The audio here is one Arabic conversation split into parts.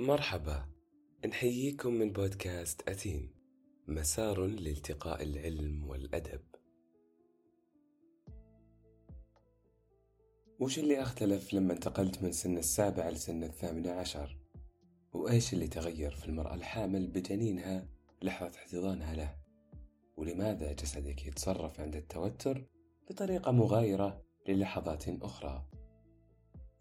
مرحبا نحييكم من بودكاست أتين مسار لالتقاء العلم والأدب وش اللي أختلف لما انتقلت من سن السابعة لسن الثامنة عشر؟ وإيش اللي تغير في المرأة الحامل بجنينها لحظة احتضانها له؟ ولماذا جسدك يتصرف عند التوتر بطريقة مغايرة للحظات أخرى؟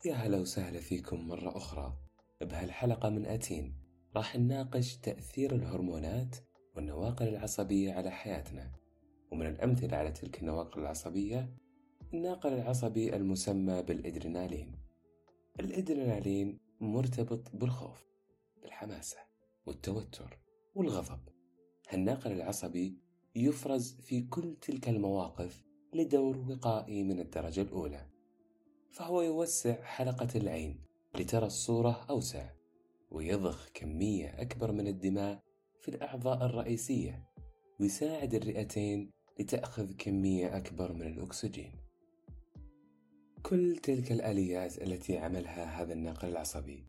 يا هلا وسهلا فيكم مرة أخرى بهالحلقة من أتين راح نناقش تأثير الهرمونات والنواقل العصبية على حياتنا. ومن الأمثلة على تلك النواقل العصبية الناقل العصبي المسمى بالإدرينالين. الإدرينالين مرتبط بالخوف بالحماسة والتوتر والغضب. هالناقل العصبي يفرز في كل تلك المواقف لدور وقائي من الدرجة الأولى فهو يوسع حلقة العين لترى الصورة أوسع ويضخ كمية أكبر من الدماء في الأعضاء الرئيسية ويساعد الرئتين لتأخذ كمية أكبر من الأكسجين. كل تلك الآليات التي عملها هذا الناقل العصبي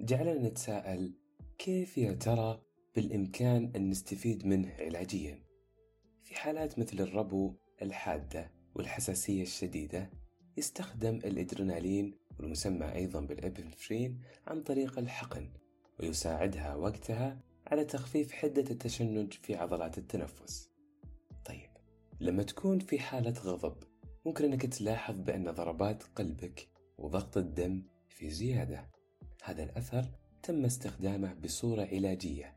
جعلنا نتساءل كيف يا ترى بالإمكان أن نستفيد منه علاجيا؟ في حالات مثل الربو الحادة والحساسية الشديدة يستخدم الإدرينالين والمسمى أيضا بالإبنفرين عن طريق الحقن ويساعدها وقتها على تخفيف حدة التشنج في عضلات التنفس. طيب لما تكون في حالة غضب ممكن أنك تلاحظ بأن ضربات قلبك وضغط الدم في زيادة. هذا الأثر تم استخدامه بصورة علاجية.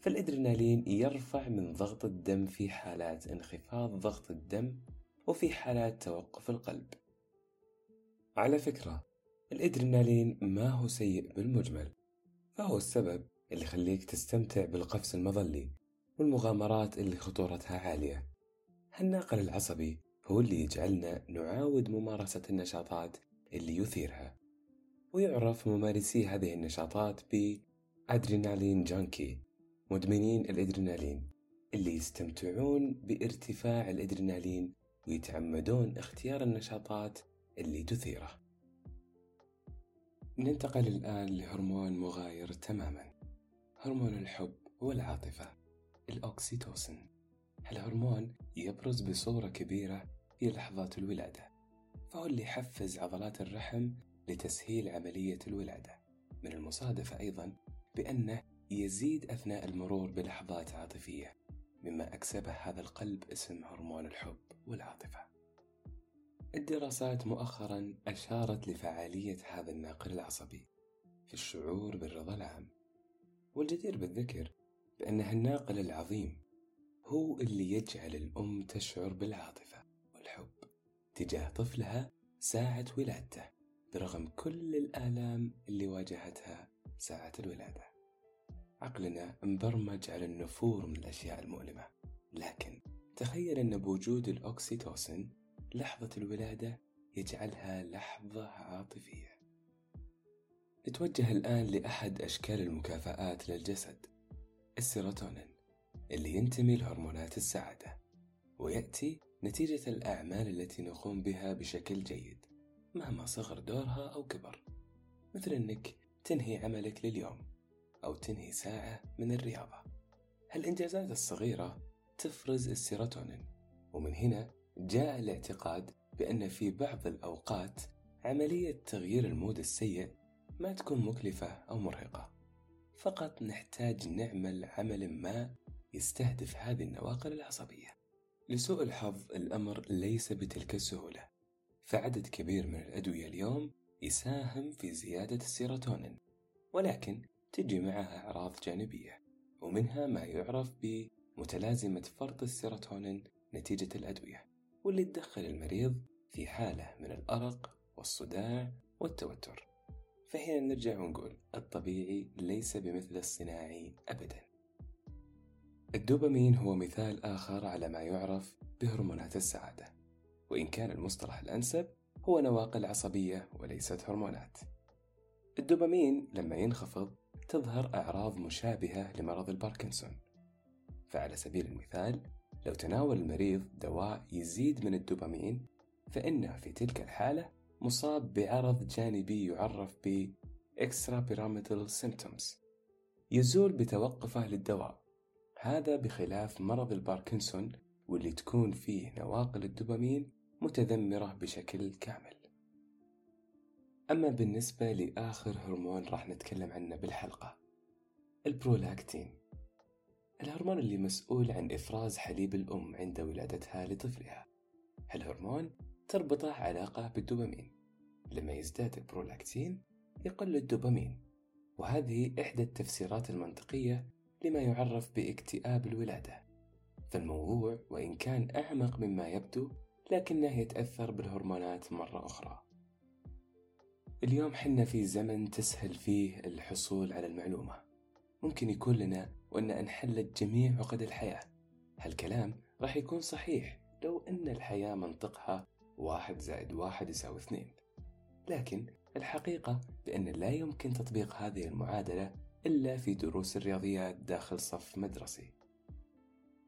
فالإدرينالين يرفع من ضغط الدم في حالات انخفاض ضغط الدم وفي حالات توقف القلب. على فكرة الإدرينالين ما هو سيء بالمجمل فهو السبب اللي يخليك تستمتع بالقفز المظلي والمغامرات اللي خطورتها عالية. هالناقل العصبي هو اللي يجعلنا نعاود ممارسة النشاطات اللي يثيرها ويعرف ممارسي هذه النشاطات ب أدرينالين جانكي مدمنين الإدرينالين اللي يستمتعون بارتفاع الإدرينالين ويتعمدون اختيار النشاطات اللي تثيره. ننتقل الآن لهرمون مغاير تماما. هرمون الحب والعاطفة الأوكسيتوسن هالهرمون يبرز بصورة كبيرة في لحظات الولادة فهو اللي يحفز عضلات الرحم لتسهيل عملية الولادة. من المصادفة أيضا بأنه يزيد أثناء المرور بلحظات عاطفية مما أكسبه هذا القلب اسم هرمون الحب والعاطفة. الدراسات مؤخرا أشارت لفعالية هذا الناقل العصبي في الشعور بالرضا العام والجدير بالذكر بأن الناقل العظيم هو اللي يجعل الأم تشعر بالعاطفة والحب تجاه طفلها ساعة ولادته برغم كل الآلام اللي واجهتها ساعة الولادة. عقلنا مبرمج على النفور من الأشياء المؤلمة لكن تخيل أن بوجود الأوكسيتوسن لحظة الولادة يجعلها لحظة عاطفية. نتوجه الآن لأحد أشكال المكافآت للجسد السيروتونين اللي ينتمي لهرمونات السعادة ويأتي نتيجة الأعمال التي نقوم بها بشكل جيد مهما صغر دورها أو كبر مثل أنك تنهي عملك لليوم أو تنهي ساعة من الرياضة. هالإنجازات الصغيرة تفرز السيروتونين ومن هنا جاء الاعتقاد بأن في بعض الأوقات عملية تغيير ال mood السيء ما تكون مكلفة أو مرهقة. فقط نحتاج نعمل عمل ما يستهدف هذه النواقل العصبية. لسوء الحظ الأمر ليس بتلك السهولة. فعدد كبير من الأدوية اليوم يساهم في زيادة السيروتونين ولكن تجي معها أعراض جانبية ومنها ما يعرف بمتلازمة فرط السيروتونين نتيجة الأدوية. واللي تدخل المريض في حالة من الأرق والصداع والتوتر. فهنا نرجع ونقول الطبيعي ليس بمثل الصناعي أبدا. الدوبامين هو مثال آخر على ما يعرف بهرمونات السعادة وإن كان المصطلح الأنسب هو نواقل عصبية وليست هرمونات. الدوبامين لما ينخفض تظهر أعراض مشابهة لمرض الباركنسون. فعلى سبيل المثال لو تناول المريض دواء يزيد من الدوبامين فإنه في تلك الحالة مصاب بعرض جانبي يعرف ب extra pyramidal symptoms. يزول بتوقفه للدواء. هذا بخلاف مرض الباركنسون واللي تكون فيه نواقل الدوبامين متذمرة بشكل كامل. أما بالنسبة لآخر هرمون راح نتكلم عنه بالحلقة البرولاكتين. الهرمون اللي مسؤول عن إفراز حليب الأم عند ولادتها لطفلها. هالهرمون تربطه علاقة بالدوبامين. لما يزداد البرولاكتين يقل الدوبامين. وهذه إحدى التفسيرات المنطقية لما يعرف باكتئاب الولادة. فالموضوع وإن كان أعمق مما يبدو لكنه يتأثر بالهرمونات مرة أخرى. اليوم حنا في زمن تسهل فيه الحصول على المعلومة. ممكن يكون لنا وأن انحلت جميع عقد الحياة. هالكلام راح يكون صحيح لو أن الحياة منطقها واحد زائد واحد يساوي اثنين. لكن الحقيقة بأن لا يمكن تطبيق هذه المعادلة إلا في دروس الرياضيات داخل صف مدرسي.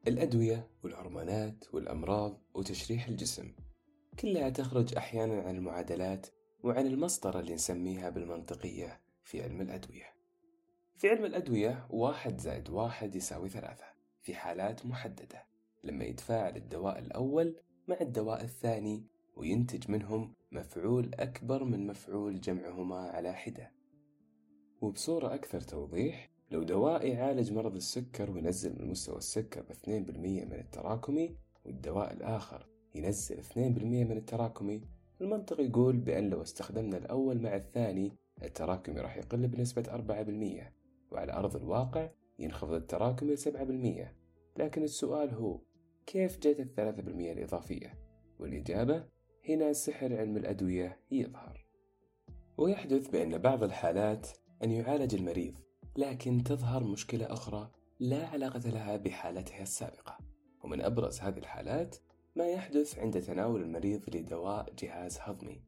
الأدوية والهرمونات والأمراض وتشريح الجسم كلها تخرج أحيانا عن المعادلات وعن المسطرة اللي نسميها بالمنطقية في علم الأدوية. في علم الأدوية واحد زائد واحد يساوي ثلاثة في حالات محددة. لما يتفاعل الدواء الأول مع الدواء الثاني وينتج منهم مفعول أكبر من مفعول جمعهما على حدة. وبصورة أكثر توضيح لو دواء يعالج مرض السكر وينزل من مستوى السكر باثنين بالمية من التراكمي والدواء الآخر ينزل اثنين بالمية من التراكمي المنطق يقول بأن لو استخدمنا الأول مع الثاني التراكمي راح يقل بنسبة أربعة بالمية. وعلى أرض الواقع ينخفض التراكمي لسبعة بالمية لكن السؤال هو كيف جت الثلاثة بالمية الإضافية؟ والإجابة هنا سحر علم الأدوية يظهر. ويحدث بأن بعض الحالات أن يعالج المريض لكن تظهر مشكلة أخرى لا علاقة لها بحالتها السابقة. ومن أبرز هذه الحالات ما يحدث عند تناول المريض لدواء جهاز هضمي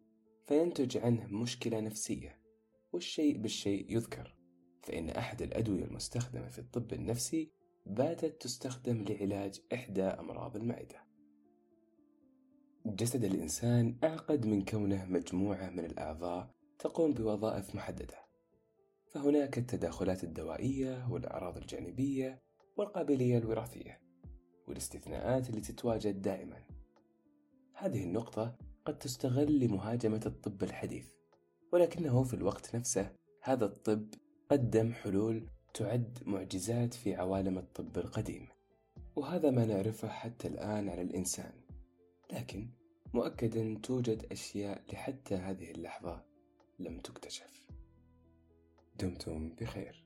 فينتج عنه مشكلة نفسية والشيء بالشيء يذكر. فإن أحد الأدوية المستخدمة في الطب النفسي باتت تستخدم لعلاج إحدى أمراض المعدة. جسد الإنسان أعقد من كونه مجموعة من الأعضاء تقوم بوظائف محددة. فهناك التداخلات الدوائية والأعراض الجانبية والقابلية الوراثية والاستثناءات اللي تتواجد دائما. هذه النقطة قد تستغل لمهاجمة الطب الحديث ولكنه في الوقت نفسه هذا الطب قدم حلول تعد معجزات في عوالم الطب القديم. وهذا ما نعرفه حتى الآن على الإنسان. لكن مؤكدا توجد أشياء لحتى هذه اللحظة لم تكتشف. دمتم بخير.